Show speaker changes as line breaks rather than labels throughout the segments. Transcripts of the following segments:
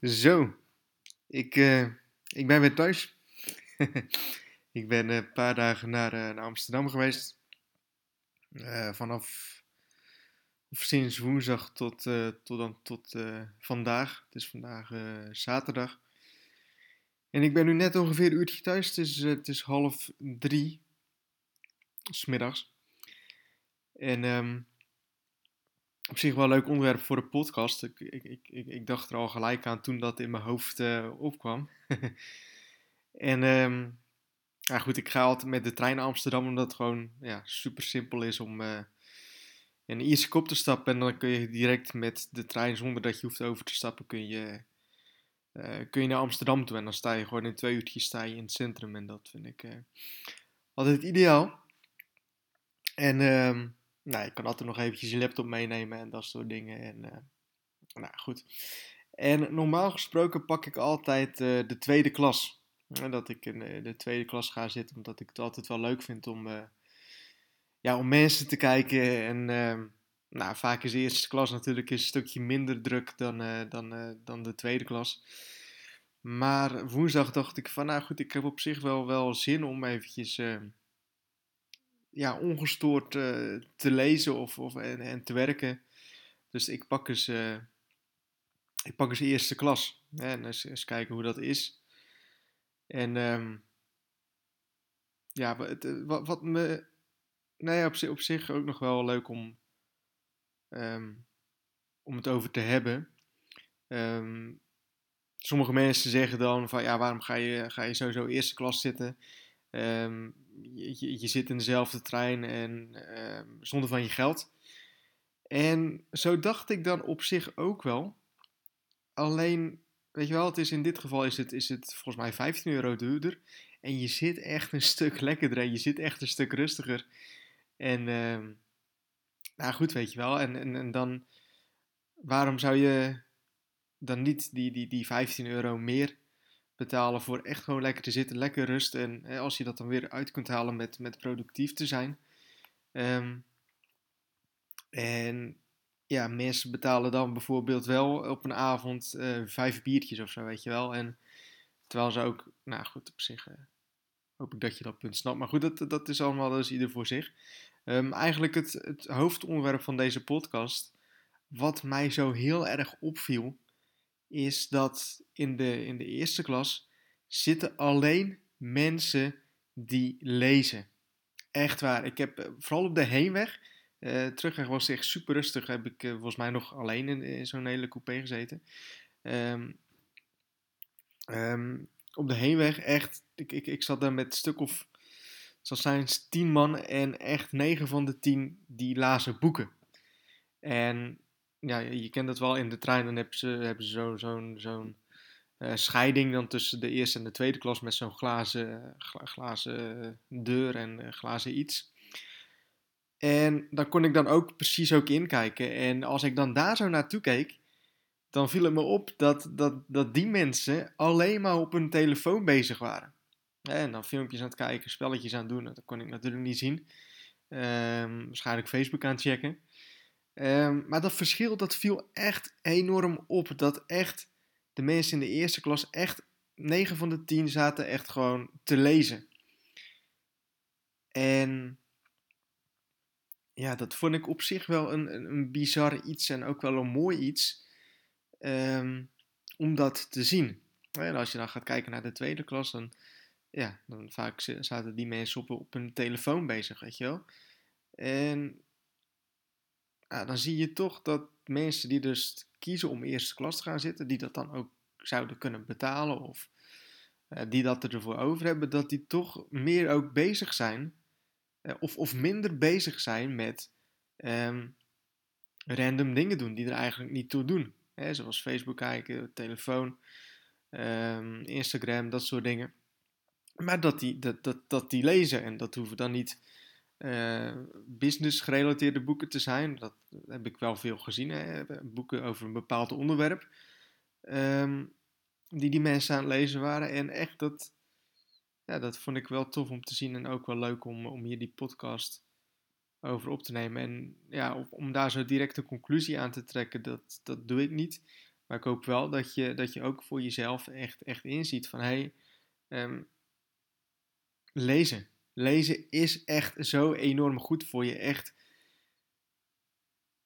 Zo, ik, eh, ik ben weer thuis. ik ben een paar dagen naar, uh, naar Amsterdam geweest. Vanaf of sinds woensdag tot, tot, dan, tot vandaag. Het is vandaag zaterdag. En ik ben nu net ongeveer een uurtje thuis. Het is, het is half drie. Smiddags. En um, op zich wel een leuk onderwerp voor de podcast. Ik, ik, ik, ik dacht er al gelijk aan toen dat in mijn hoofd uh, opkwam. en um, ja, goed, ik ga altijd met de trein naar Amsterdam, omdat het gewoon ja, super simpel is om uh, in een Ierse kop te stappen. En dan kun je direct met de trein, zonder dat je hoeft over te stappen, kun je, uh, kun je naar Amsterdam toe. En dan sta je gewoon in twee uurtjes sta je in het centrum. En dat vind ik altijd ideaal. En... Um, nou, je kan altijd nog eventjes je laptop meenemen en dat soort dingen. En, uh, nou, goed. En normaal gesproken pak ik altijd uh, de tweede klas. dat ik in de tweede klas ga zitten, omdat ik het altijd wel leuk vind om, ja, om mensen te kijken. En ehm, nou, vaak is de eerste klas natuurlijk een stukje minder druk dan, dan, dan de tweede klas. Maar woensdag dacht ik van, nou goed, ik heb op zich wel, wel zin om eventjes ehm, ja, ongestoord uh, te lezen of, of, en, en, te werken. Dus ik pak eens, uh, ik pak eens eerste klas. Hè, en eens, eens, kijken hoe dat is. En um, ja, wat, eh, wat, wat me. Nou ja, op, op, zich ook nog wel leuk om, um, om het over te hebben. Um, sommige mensen zeggen dan van ja, waarom ga je, ga je sowieso eerste klas zitten? Um, je, zit in dezelfde trein en uh, zonder van je geld. En zo dacht ik dan op zich ook wel. Alleen, weet je wel, het is in dit geval is het, is het volgens mij 15 euro duurder. En je zit echt een stuk lekkerder en je zit echt een stuk rustiger. En, uh, nou goed, weet je wel. En, en, en dan, waarom zou je dan niet die, die, die 15 euro meer betalen voor echt gewoon lekker te zitten, lekker rusten. En hè, als je dat dan weer uit kunt halen met, met productief te zijn. Um, en ja, mensen betalen dan bijvoorbeeld wel op een avond uh, vijf biertjes of zo, weet je wel. En terwijl ze ook, nou goed, op zich uh, hoop ik dat je dat punt snapt. Maar goed, dat, dat is allemaal dus ieder voor zich. Um, eigenlijk het, het hoofdonderwerp van deze podcast, wat mij zo heel erg opviel, is dat in de, in de eerste klas zitten alleen mensen die lezen. Echt waar. Ik heb eh, vooral op de heenweg, uh, terugweg was echt super rustig, heb ik uh, volgens mij nog alleen in, zo'n hele coupé gezeten. Um, um, op de heenweg echt, ik, ik, ik zat daar met een stuk of, het zijn tien man en echt negen van de tien die lazen boeken. En ja, je kent dat wel in de trein, dan hebben ze, hebben ze zo'n zo zo'n uh, scheiding dan tussen de eerste en de tweede klas met zo'n glazen, gla, glazen deur en uh, glazen iets. En daar kon ik dan ook precies ook inkijken. En als ik dan daar zo naartoe keek, dan viel het me op dat, dat, dat die mensen alleen maar op hun telefoon bezig waren. En dan filmpjes aan het kijken, spelletjes aan het doen, dat kon ik natuurlijk niet zien. Um, waarschijnlijk Facebook aan het checken. Um, maar dat verschil dat viel echt enorm op. Dat echt de mensen in de eerste klas echt 9 van de 10 zaten echt gewoon te lezen. En ja, dat vond ik op zich wel een, een, bizar iets en ook wel een mooi iets um, om dat te zien. En als je dan gaat kijken naar de tweede klas, dan, ja, dan vaak zaten die mensen op, op hun telefoon bezig, weet je wel. En dan zie je toch dat mensen die dus kiezen om eerste klas te gaan zitten, die dat dan ook zouden kunnen betalen of uh, die dat ervoor over hebben, dat die toch meer ook bezig zijn uh, of, of minder bezig zijn met um, random dingen doen die er eigenlijk niet toe doen. Hè, zoals Facebook kijken, telefoon, um, Instagram, dat soort dingen. Maar dat die, dat, dat, dat die lezen en dat hoeven dan niet uh, business gerelateerde boeken te zijn. Dat heb ik wel veel gezien. Hè? Boeken over een bepaald onderwerp. Um, die die mensen aan het lezen waren. En echt, dat, ja, dat vond ik wel tof om te zien. En ook wel leuk om, om hier die podcast over op te nemen. En ja, om daar zo direct een conclusie aan te trekken, dat, dat doe ik niet. Maar ik hoop wel dat je, dat je ook voor jezelf echt, echt inziet van hé, hey, lezen. Lezen is echt zo enorm goed voor je. Echt,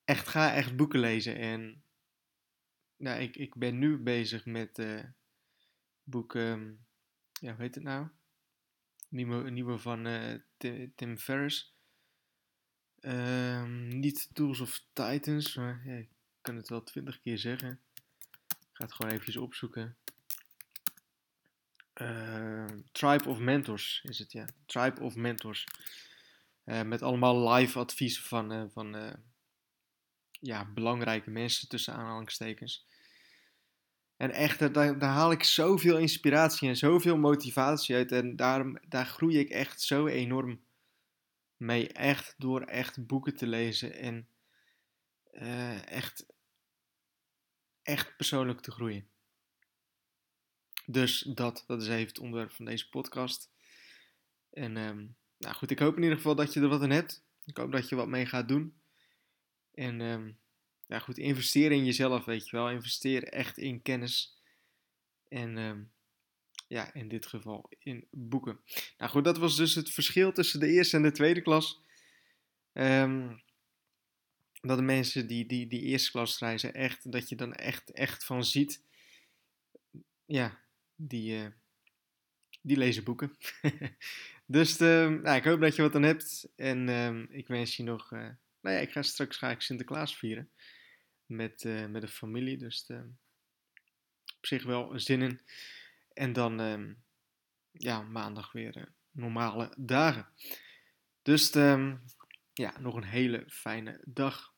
echt ga echt boeken lezen. En nou, ik, ik ben nu bezig met uh, boeken, ja, hoe heet het nou? Nieuwe, nieuwe van uh, Tim Ferriss. Um, niet Tools of Titans, maar ja, ik kan het wel twintig keer zeggen. Ik ga het gewoon eventjes opzoeken. Uh, Tribe of Mentors is het, ja. Tribe of Mentors. Uh, met allemaal live adviezen van, uh, van ja, belangrijke mensen tussen aanhalingstekens. En echt, daar, daar haal ik zoveel inspiratie en zoveel motivatie uit. En daarom, daar groei ik echt zo enorm mee. Echt door echt boeken te lezen en echt, echt persoonlijk te groeien. Dus dat, dat is even het onderwerp van deze podcast. En um, nou goed, ik hoop in ieder geval dat je er wat aan hebt. Ik hoop dat je wat mee gaat doen. En um, ja goed, investeer in jezelf, weet je wel. Investeer echt in kennis. En um, ja, in dit geval in boeken. Nou goed, dat was dus het verschil tussen de eerste en de tweede klas. Dat de mensen die, die, die eerste klas reizen, echt, dat je dan echt, echt van ziet. Ja, die, uh, die lezen boeken. dus de, nou, ik hoop dat je wat aan hebt. En um, ik wens je nog. Uh, nou ja, ik ga straks ga ik Sinterklaas vieren. Met, uh, met de familie. Dus de, op zich wel zin in. En dan ja, maandag weer normale dagen. Dus ja, nog een hele fijne dag.